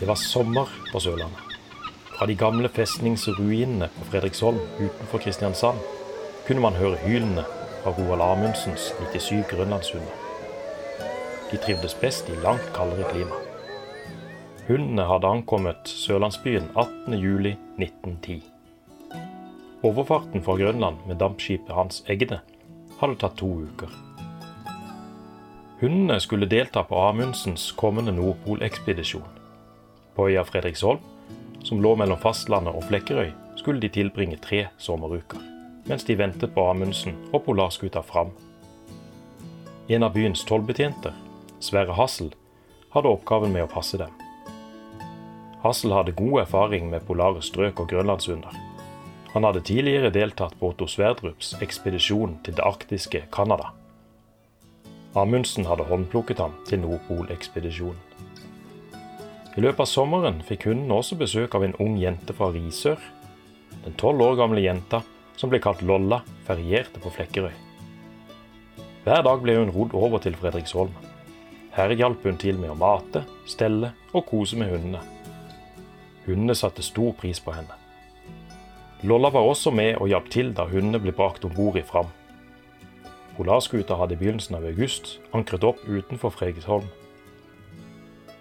Det var sommer på Sørlandet. Fra de gamle festningsruinene på Fredriksholm utenfor Kristiansand kunne man høre hylene fra Roald Amundsens 97 grønlandshunder. De trivdes best i langt kaldere klima. Hundene hadde ankommet sørlandsbyen 18.07.1910. Overfarten fra Grønland med dampskipet Hans Egde hadde tatt to uker. Hundene skulle delta på Amundsens kommende Nordpolekspedisjon. På øya Fredriksholm, som lå mellom fastlandet og Flekkerøy, skulle de tilbringe tre sommeruker, mens de ventet på Amundsen og polarskuta Fram. En av byens tollbetjenter, Sverre Hassel, hadde oppgaven med å passe dem. Hassel hadde god erfaring med polare strøk og grønlandshunder. Han hadde tidligere deltatt på Otto Sverdrups ekspedisjon til det arktiske Canada. Amundsen hadde håndplukket ham til Nordpolekspedisjonen. I løpet av sommeren fikk hunden også besøk av en ung jente fra Risør. Den tolv år gamle jenta, som ble kalt Lolla, ferierte på Flekkerøy. Hver dag ble hun rodd over til Fredriksholm. Her hjalp hun til med å mate, stelle og kose med hundene. Hundene satte stor pris på henne. Lolla var også med og hjalp til da hundene ble brakt om bord i Fram. Polarskuta hadde i begynnelsen av august ankret opp utenfor Fredriksholm.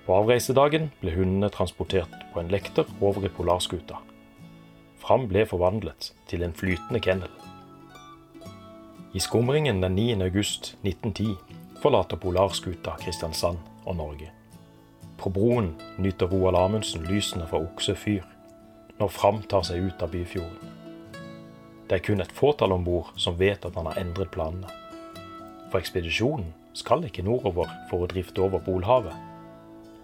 På avreisedagen ble hundene transportert på en lekter over i polarskuta. Fram ble forvandlet til en flytende kennel. I skumringen den 9. august 1910 forlater polarskuta Kristiansand og Norge. På broen nyter Roald Amundsen lysene fra Okse fyr når Fram tar seg ut av Byfjorden. Det er kun et fåtall om bord som vet at han har endret planene. For ekspedisjonen skal ikke nordover for å drifte over Polhavet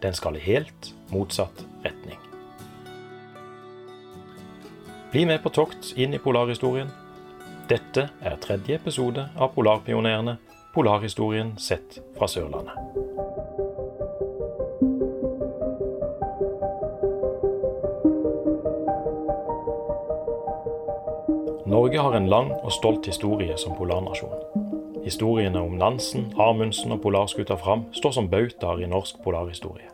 den skal i helt motsatt retning. Bli med på tokt inn i polarhistorien. Dette er tredje episode av Polarpionerene, polarhistorien sett fra Sørlandet. Norge har en lang og stolt historie som polarnasjon. Historiene om Nansen, Amundsen og polarskuta Fram står som bautaer i norsk polarhistorie.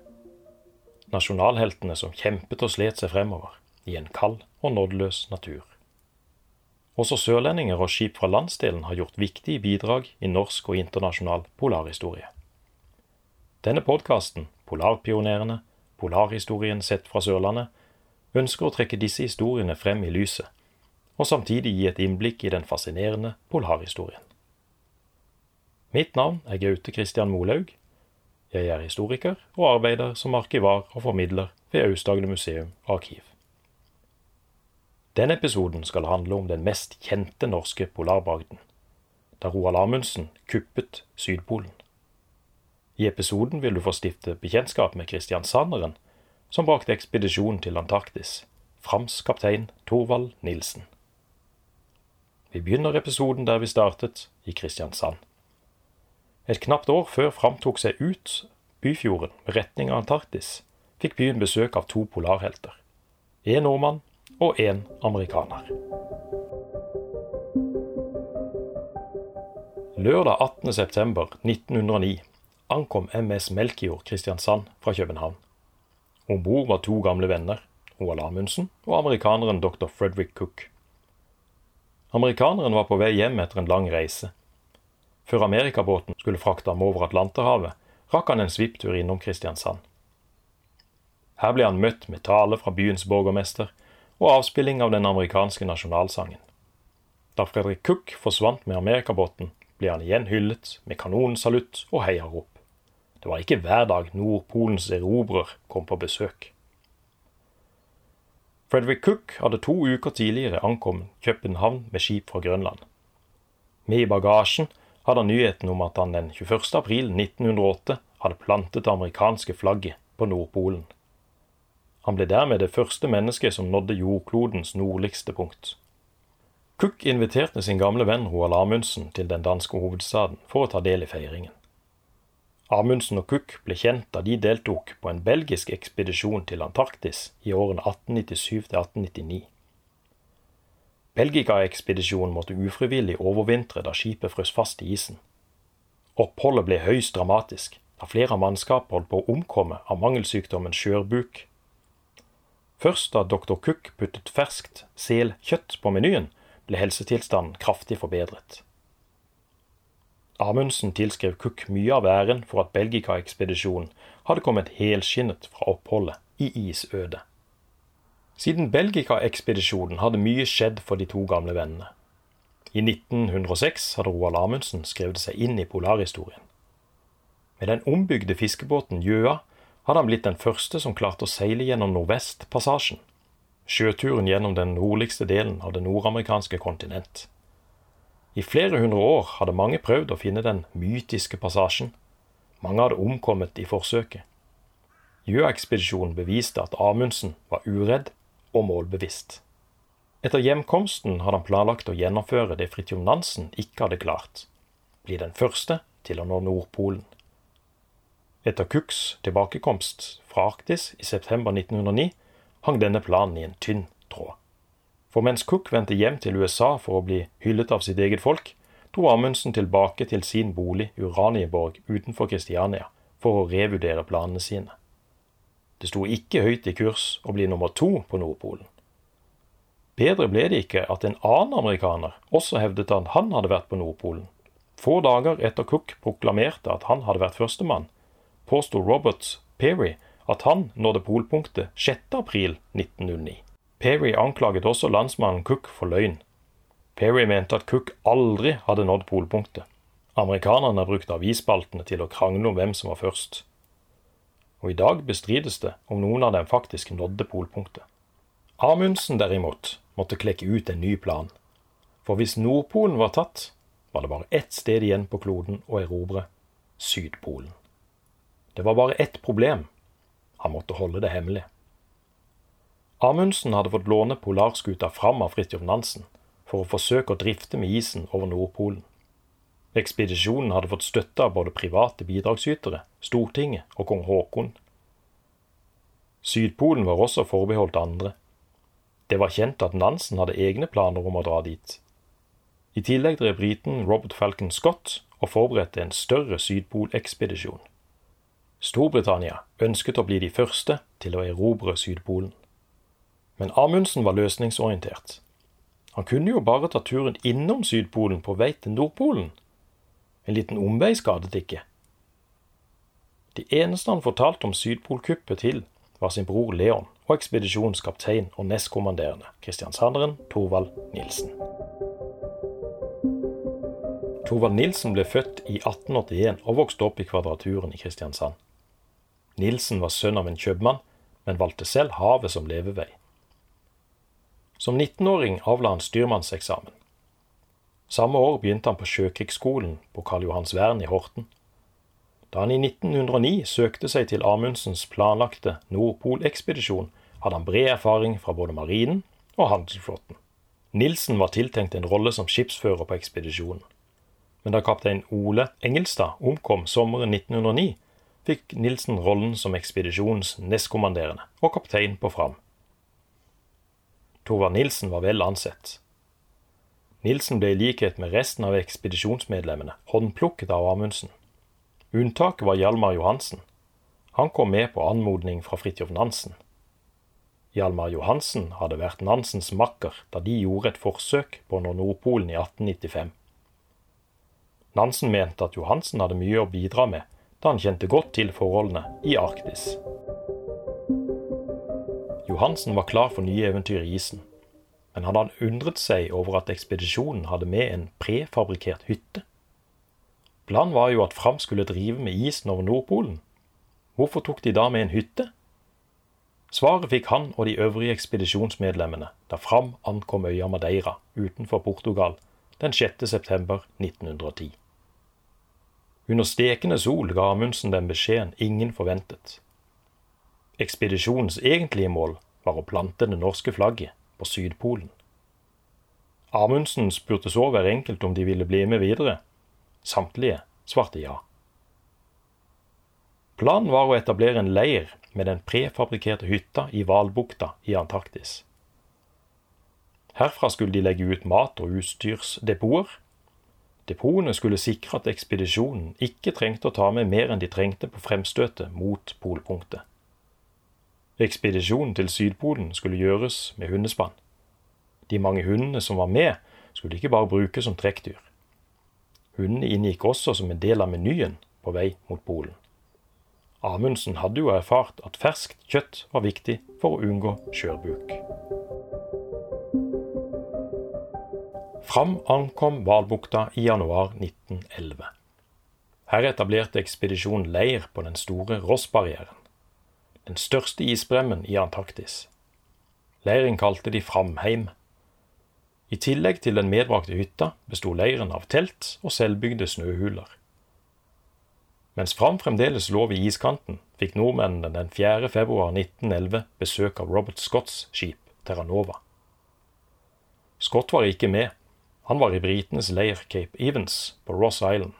Nasjonalheltene som kjempet og slet seg fremover i en kald og nådeløs natur. Også sørlendinger og skip fra landsdelen har gjort viktige bidrag i norsk og internasjonal polarhistorie. Denne podkasten, Polarpionerene, polarhistorien sett fra Sørlandet, ønsker å trekke disse historiene frem i lyset, og samtidig gi et innblikk i den fascinerende polarhistorien. Mitt navn er Gaute Christian Molaug. Jeg er historiker og arbeider som arkivar og formidler ved Aust-Agder museum og arkiv. Denne episoden skal handle om den mest kjente norske polarbragden, da Roald Amundsen kuppet Sydpolen. I episoden vil du få stifte bekjentskap med kristiansanderen som brakte ekspedisjonen til Antarktis, Frams kaptein Thorvald Nilsen. Vi begynner episoden der vi startet, i Kristiansand. Et knapt år før Fram tok seg ut Byfjorden med retning av Antarktis, fikk byen besøk av to polarhelter. En nordmann og en amerikaner. Lørdag 18.9.1909 ankom MS Melkjord Kristiansand fra København. Om bord var to gamle venner, Roald Amundsen og amerikaneren dr. Frederick Cook. Amerikaneren var på vei hjem etter en lang reise. Før amerikabåten skulle frakte ham over Atlanterhavet, rakk han en svipptur innom Kristiansand. Her ble han møtt med tale fra byens borgermester og avspilling av den amerikanske nasjonalsangen. Da Fredrik Cook forsvant med amerikabåten, ble han igjen hyllet med kanonsalutt og heiarop. Det var ikke hver dag Nordpolens erobrer kom på besøk. Frederick Cook hadde to uker tidligere ankommet København med skip fra Grønland. Med i bagasjen hadde han nyheten om at han den 21. april 1908 hadde plantet det amerikanske flagget på Nordpolen. Han ble dermed det første mennesket som nådde jordklodens nordligste punkt. Cook inviterte sin gamle venn Roald Amundsen til den danske hovedstaden for å ta del i feiringen. Amundsen og Cook ble kjent da de deltok på en belgisk ekspedisjon til Antarktis i årene 1897 til 1899. Belgica-ekspedisjonen måtte ufrivillig overvintre da skipet frøs fast i isen. Oppholdet ble høyst dramatisk, da flere av mannskapet holdt på å omkomme av mangelsykdommen skjørbuk Først da dr. Cook puttet ferskt selkjøtt på menyen, ble helsetilstanden kraftig forbedret. Amundsen tilskrev Cook mye av æren for at Belgika-ekspedisjonen hadde kommet helskinnet fra oppholdet i isødet. Siden Belgika-ekspedisjonen hadde mye skjedd for de to gamle vennene. I 1906 hadde Roald Amundsen skrevet seg inn i polarhistorien. Med den ombygde fiskebåten Gjøa hadde han blitt den første som klarte å seile gjennom Nordvestpassasjen, sjøturen gjennom den nordligste delen av det nordamerikanske kontinent. I flere hundre år hadde mange prøvd å finne den mytiske passasjen. Mange hadde omkommet i forsøket. Gjøa-ekspedisjonen beviste at Amundsen var uredd og målbevisst. Etter hjemkomsten hadde han planlagt å gjennomføre det Fridtjof Nansen ikke hadde klart, bli den første til å nå Nordpolen. Etter Cooks tilbakekomst fra Arktis i september 1909 hang denne planen i en tynn tråd. For mens Cook vendte hjem til USA for å bli hyllet av sitt eget folk, dro Amundsen tilbake til sin bolig Uranieborg utenfor Kristiania for å revurdere planene sine. Det sto ikke høyt i kurs å bli nummer to på Nordpolen. Bedre ble det ikke at en annen amerikaner også hevdet at han hadde vært på Nordpolen. Få dager etter Cook proklamerte at han hadde vært førstemann, påsto Robert Perry at han nådde polpunktet 6.4.1909. Perry anklaget også landsmannen Cook for løgn. Perry mente at Cook aldri hadde nådd polpunktet. Amerikanerne brukte avisspaltene til å krangle om hvem som var først. Og i dag bestrides det om noen av dem faktisk nådde polpunktet. Amundsen derimot måtte klekke ut en ny plan. For hvis Nordpolen var tatt, var det bare ett sted igjen på kloden å erobre Sydpolen. Det var bare ett problem. Han måtte holde det hemmelig. Amundsen hadde fått låne polarskuta fram av Fridtjof Nansen for å forsøke å drifte med isen over Nordpolen. Ekspedisjonen hadde fått støtte av både private bidragsytere, Stortinget og kong Haakon. Sydpolen var også forbeholdt andre. Det var kjent at Nansen hadde egne planer om å dra dit. I tillegg drev briten Robert Falcon Scott og forberedte en større sydpolekspedisjon. Storbritannia ønsket å bli de første til å erobre Sydpolen. Men Amundsen var løsningsorientert. Han kunne jo bare ta turen innom Sydpolen på vei til Nordpolen. En liten omvei skadet ikke. De eneste han fortalte om Sydpolkuppet til, var sin bror Leon og ekspedisjonens kaptein og nestkommanderende, kristiansanderen Thorvald Nilsen. Thorvald Nilsen ble født i 1881 og vokste opp i Kvadraturen i Kristiansand. Nilsen var sønn av en kjøpmann, men valgte selv havet som levevei. Som 19-åring avla han styrmannseksamen. Samme år begynte han på Sjøkrigsskolen på Karl Johans vern i Horten. Da han i 1909 søkte seg til Amundsens planlagte Nordpolekspedisjon, hadde han bred erfaring fra både marinen og handelsflåten. Nilsen var tiltenkt en rolle som skipsfører på ekspedisjonen. Men da kaptein Ole Engelstad omkom sommeren 1909, fikk Nilsen rollen som ekspedisjonens nestkommanderende og kaptein på Fram. Torvald Nilsen var vel ansett. Nilsen ble i likhet med resten av ekspedisjonsmedlemmene håndplukket av Amundsen. Unntaket var Hjalmar Johansen. Han kom med på anmodning fra Fridtjof Nansen. Hjalmar Johansen hadde vært Nansens makker da de gjorde et forsøk på Nordpolen i 1895. Nansen mente at Johansen hadde mye å bidra med da han kjente godt til forholdene i Arktis. Johansen var klar for nye eventyr i isen, men hadde han undret seg over at ekspedisjonen hadde med en prefabrikkert hytte? Planen var jo at Fram skulle drive med isen over Nordpolen. Hvorfor tok de da med en hytte? Svaret fikk han og de øvrige ekspedisjonsmedlemmene da Fram ankom øya Madeira utenfor Portugal den 6. september 1910. Under stekende sol ga Amundsen den beskjeden ingen forventet. Ekspedisjonens egentlige mål var å plante det norske flagget på Sydpolen. Amundsen spurte så hver enkelt om de ville bli med videre. Samtlige svarte ja. Planen var å etablere en leir med den prefabrikkerte hytta i Hvalbukta i Antarktis. Herfra skulle de legge ut mat- og utstyrsdepoter Depotene skulle sikre at ekspedisjonen ikke trengte å ta med mer enn de trengte på fremstøtet mot polpunktet. Ekspedisjonen til Sydpolen skulle gjøres med hundespann. De mange hundene som var med, skulle ikke bare brukes som trekkdyr. Hundene inngikk også som en del av menyen på vei mot Polen. Amundsen hadde jo erfart at ferskt kjøtt var viktig for å unngå skjørbuk. Fram ankom Hvalbukta i januar 1911. Her etablerte ekspedisjonen leir på den store Rossbarrieren, den største isbremmen i Antarktis. Leiren kalte de Framheim. I tillegg til den medbrakte hytta besto leiren av telt og selvbygde snøhuler. Mens Fram fremdeles lå ved iskanten, fikk nordmennene den 4. februar 1911 besøk av Robert Scotts skip Terra Nova. Scott var ikke med, han var i britenes leir Cape Evans på Ross Island.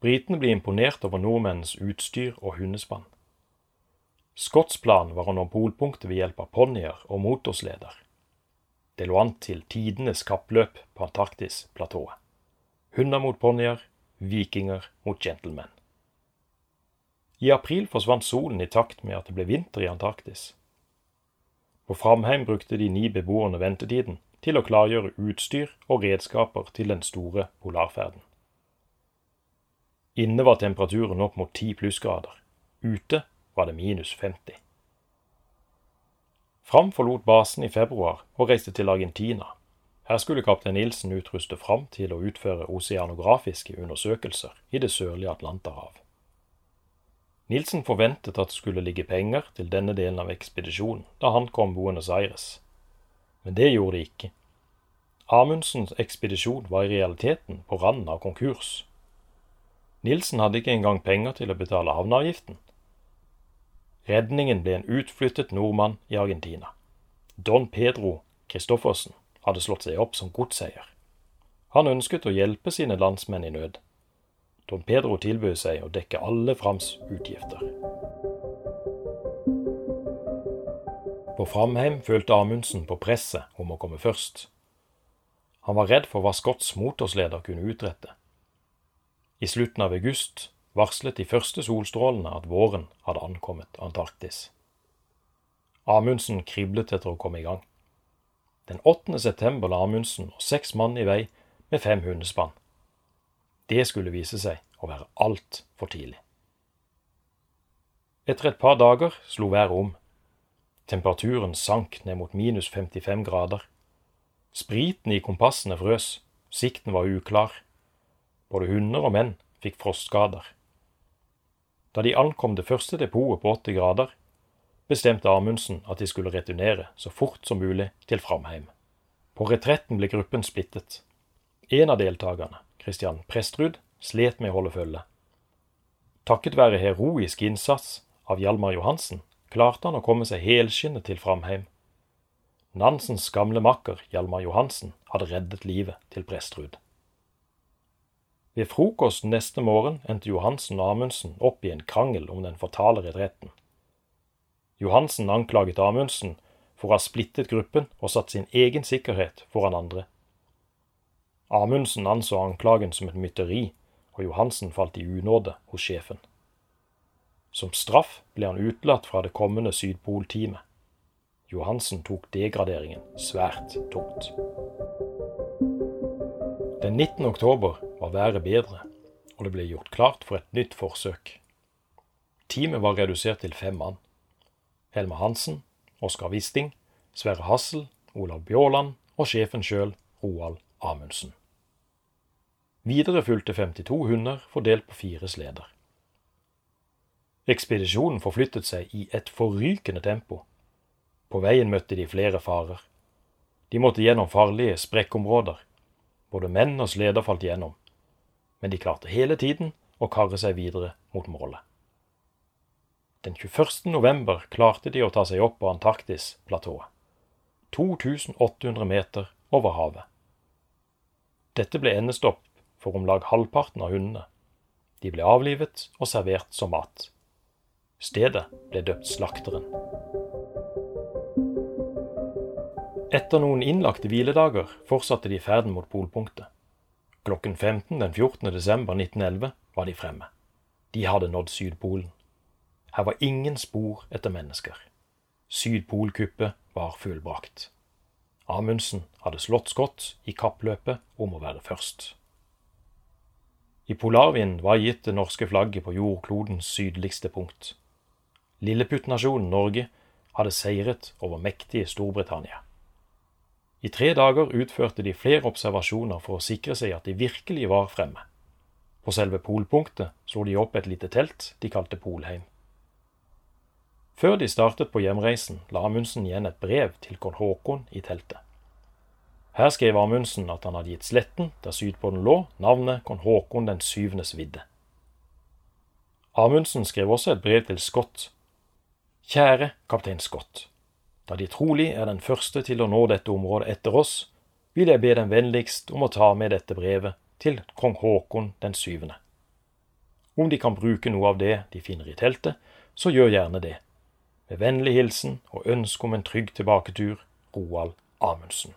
Britene ble imponert over nordmennenes utstyr og hundespann. Scotts plan var å nå polpunktet ved hjelp av ponnier og motorsleder. Det lå an til tidenes kappløp på Antarktis-platået. Hunder mot ponnier, vikinger mot gentlemen. I april forsvant solen i takt med at det ble vinter i Antarktis. På Framheim brukte de ni beboerne ventetiden til å klargjøre utstyr og redskaper til den store polarferden. Inne var temperaturen opp mot 10 plussgrader. Ute var det minus 50. Fram forlot basen i februar og reiste til Argentina. Her skulle kaptein Nilsen utruste Fram til å utføre oseanografiske undersøkelser i det sørlige Atlanterhav. Nilsen forventet at det skulle ligge penger til denne delen av ekspedisjonen da han kom Buenos Aires. Men det gjorde de ikke. Amundsens ekspedisjon var i realiteten på randen av konkurs. Nilsen hadde ikke engang penger til å betale havneavgiften. Redningen ble en utflyttet nordmann i Argentina. Don Pedro Christoffersen hadde slått seg opp som godseier. Han ønsket å hjelpe sine landsmenn i nød. Don Pedro tilbød seg å dekke alle Frams utgifter. På Framheim følte Amundsen på presset om å komme først. Han var redd for hva Scotts motorsleder kunne utrette. I slutten av august varslet de første solstrålene at våren hadde ankommet Antarktis. Amundsen kriblet etter å komme i gang. Den 8. september la Amundsen og seks mann i vei med fem hundespann. Det skulle vise seg å være altfor tidlig. Etter et par dager slo været om Temperaturen sank ned mot minus 55 grader. Spriten i kompassene frøs, sikten var uklar. Både hunder og menn fikk frostskader. Da de ankom det første depotet på 80 grader, bestemte Amundsen at de skulle returnere så fort som mulig til Framheim. På retretten ble gruppen splittet. En av deltakerne, Christian Prestrud, slet med å holde følge. Takket være heroisk innsats av Hjalmar Johansen klarte han å komme seg helskinnet til Framheim. Nansens gamle makker Hjalmar Johansen hadde reddet livet til Prestrud. Ved frokost neste morgen endte Johansen og Amundsen opp i en krangel om den fatale retretten. Johansen anklaget Amundsen for å ha splittet gruppen og satt sin egen sikkerhet foran andre. Amundsen anså anklagen som et mytteri, og Johansen falt i unåde hos sjefen. Som straff ble han utelatt fra det kommende Sydpolteamet. Johansen tok degraderingen svært tungt. Den 19. oktober var været bedre, og det ble gjort klart for et nytt forsøk. Teamet var redusert til fem mann. Helmer Hansen, Oskar Wisting, Sverre Hassel, Olav Bjåland og sjefen sjøl, Roald Amundsen. Videre fulgte 52 hunder fordelt på fire sleder. Ekspedisjonen forflyttet seg i et forrykende tempo. På veien møtte de flere farer. De måtte gjennom farlige sprekkområder. Både menn og sleder falt gjennom, men de klarte hele tiden å karre seg videre mot målet. Den 21. november klarte de å ta seg opp på Antarktis-platået. 2800 meter over havet. Dette ble endestopp for om lag halvparten av hundene. De ble avlivet og servert som mat. Stedet ble døpt Slakteren. Etter noen innlagte hviledager fortsatte de ferden mot polpunktet. Klokken 15 den 14. desember 1911 var de fremme. De hadde nådd Sydpolen. Her var ingen spor etter mennesker. Sydpolkuppet var fullbrakt. Amundsen hadde slått skott i kappløpet om å være først. I polarvinden var gitt det norske flagget på jordklodens sydligste punkt. Lilleputtnasjonen Norge hadde seiret over mektige Storbritannia. I tre dager utførte de flere observasjoner for å sikre seg at de virkelig var fremme. På selve polpunktet så de opp et lite telt de kalte Polheim. Før de startet på hjemreisen, la Amundsen igjen et brev til kong Haakon i teltet. Her skrev Amundsen at han hadde gitt sletten der Sydpåden lå, navnet kong Haakon den syvendes vidde. Amundsen skrev også et brev til Scott. Kjære kaptein Scott. Da de trolig er den første til å nå dette området etter oss, vil jeg be dem vennligst om å ta med dette brevet til kong Haakon den syvende. Om de kan bruke noe av det de finner i teltet, så gjør gjerne det. Med vennlig hilsen og ønske om en trygg tilbaketur, Roald Amundsen.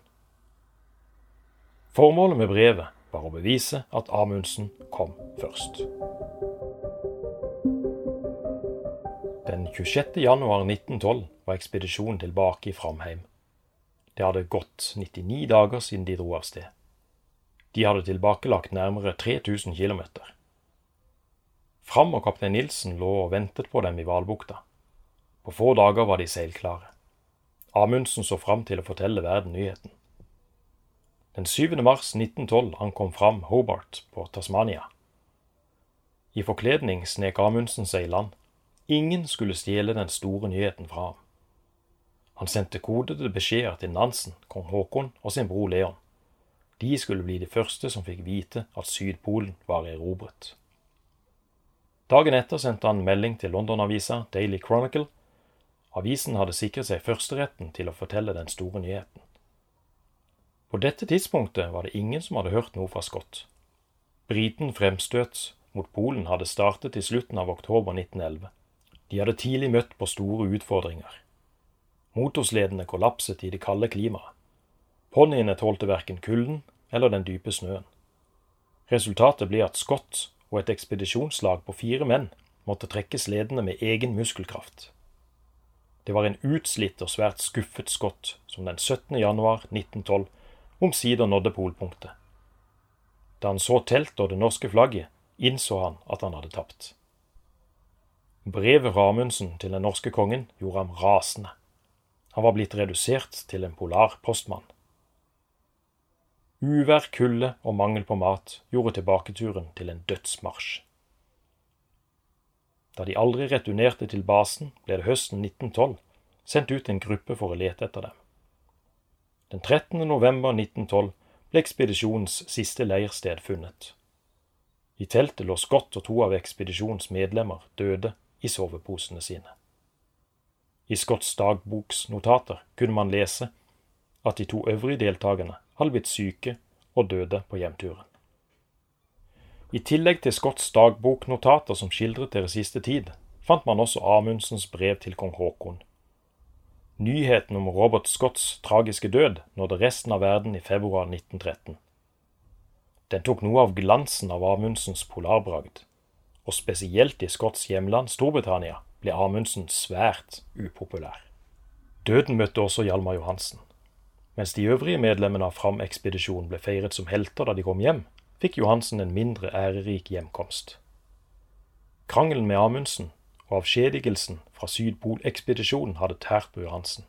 Formålet med brevet var å bevise at Amundsen kom først. Den 26. januar 1912 var ekspedisjonen tilbake i Framheim. Det hadde gått 99 dager siden de dro av sted. De hadde tilbakelagt nærmere 3000 km. Fram og kaptein Nilsen lå og ventet på dem i Hvalbukta. På få dager var de seilklare. Amundsen så fram til å fortelle verden nyheten. Den 7. mars 1912 ankom Fram Hobart på Tasmania. I forkledning snek Amundsen seg i land. Ingen skulle stjele den store nyheten fra ham. Han sendte kodede beskjeder til Nansen, kong Haakon og sin bror Leon. De skulle bli de første som fikk vite at Sydpolen var erobret. Dagen etter sendte han melding til London-avisa Daily Chronicle. Avisen hadde sikret seg førsteretten til å fortelle den store nyheten. På dette tidspunktet var det ingen som hadde hørt noe fra Scott. Briten fremstøt mot Polen hadde startet i slutten av oktober 1911. De hadde tidlig møtt på store utfordringer. Motorsledene kollapset i det kalde klimaet. Ponniene tålte verken kulden eller den dype snøen. Resultatet ble at Scott og et ekspedisjonslag på fire menn måtte trekke sledene med egen muskelkraft. Det var en utslitt og svært skuffet Scott som den 17. januar 1912 omsider nådde polpunktet. Da han så teltet og det norske flagget, innså han at han hadde tapt. Brevet fra Amundsen til den norske kongen gjorde ham rasende. Han var blitt redusert til en polar postmann. Uvær, kulde og mangel på mat gjorde tilbaketuren til en dødsmarsj. Da de aldri returnerte til basen, ble det høsten 1912 sendt ut en gruppe for å lete etter dem. Den 13. november 1912 ble ekspedisjonens siste leirsted funnet. I teltet lå Scott og to av ekspedisjonens medlemmer døde i soveposene sine. I Scotts dagboksnotater kunne man lese at de to øvrige deltakerne hadde blitt syke og døde på hjemturen. I tillegg til Scotts dagboknotater som skildret deres siste tid, fant man også Amundsens brev til kong Haakon. Nyheten om Robert Scotts tragiske død nådde resten av verden i februar 1913. Den tok noe av glansen av Amundsens polarbragd og spesielt i Scotts hjemland Storbritannia, ble Amundsen svært upopulær. Døden møtte også Hjalmar Johansen. Mens de øvrige medlemmene av Fram-ekspedisjonen ble feiret som helter da de kom hjem, fikk Johansen en mindre ærerik hjemkomst. Krangelen med Amundsen og avskjedigelsen fra Sydpolekspedisjonen hadde tært på Johansen.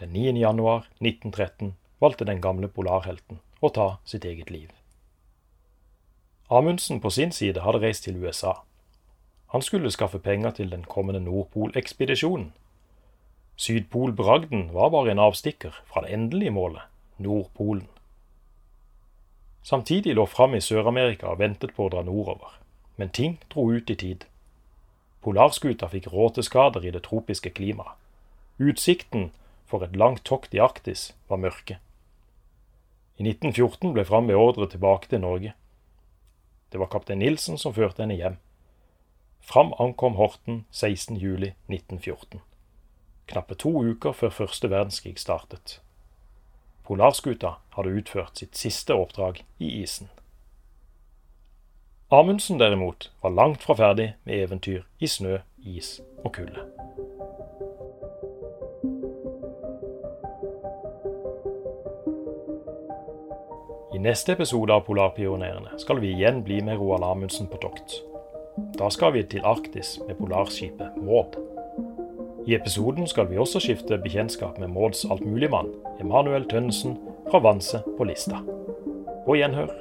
Den 9. januar 1913 valgte den gamle polarhelten å ta sitt eget liv. Amundsen på sin side hadde reist til USA. Han skulle skaffe penger til den kommende Nordpolekspedisjonen. Sydpolbragden var bare en avstikker fra det endelige målet, Nordpolen. Samtidig lå Fram i Sør-Amerika og ventet på å dra nordover, men ting dro ut i tid. Polarskuta fikk råteskader i det tropiske klimaet. Utsikten for et langt tokt i Arktis var mørke. I 1914 ble Fram beordret tilbake til Norge. Det var kaptein Nilsen som førte henne hjem. Fram ankom Horten 16.07.1914. Knappe to uker før første verdenskrig startet. Polarskuta hadde utført sitt siste oppdrag i isen. Amundsen derimot var langt fra ferdig med eventyr i snø, is og kulde. Neste episode av Polarpionerene skal vi igjen bli med Roald Amundsen på tokt. Da skal vi til Arktis med polarskipet Maud. I episoden skal vi også skifte bekjentskap med Mauds altmuligmann, Emanuel Tønnesen fra Vanse på Lista. På gjenhør.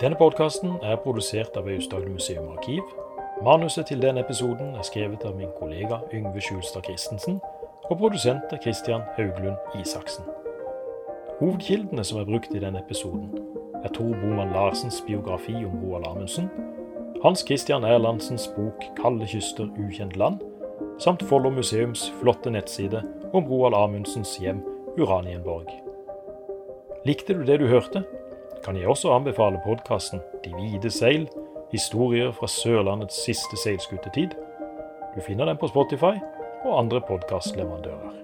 Denne podkasten er produsert av Aust-Agder museum arkiv. Manuset til denne episoden er skrevet av min kollega Yngve Skjulstad Christensen, og produsent er Christian Hauglund Isaksen. Hovedkildene som er brukt i denne episoden, er Tor Boman Larsens biografi om Roald Amundsen, Hans Christian Erlandsens bok 'Kalde kyster, ukjent land', samt Follo museums flotte nettside om Roald Amundsens hjem Uranienborg. Likte du det du hørte? Kan jeg også anbefale podkasten 'De hvite seil historier fra Sørlandets siste seilskutetid'. Du finner den på Spotify og andre podkastleverandører.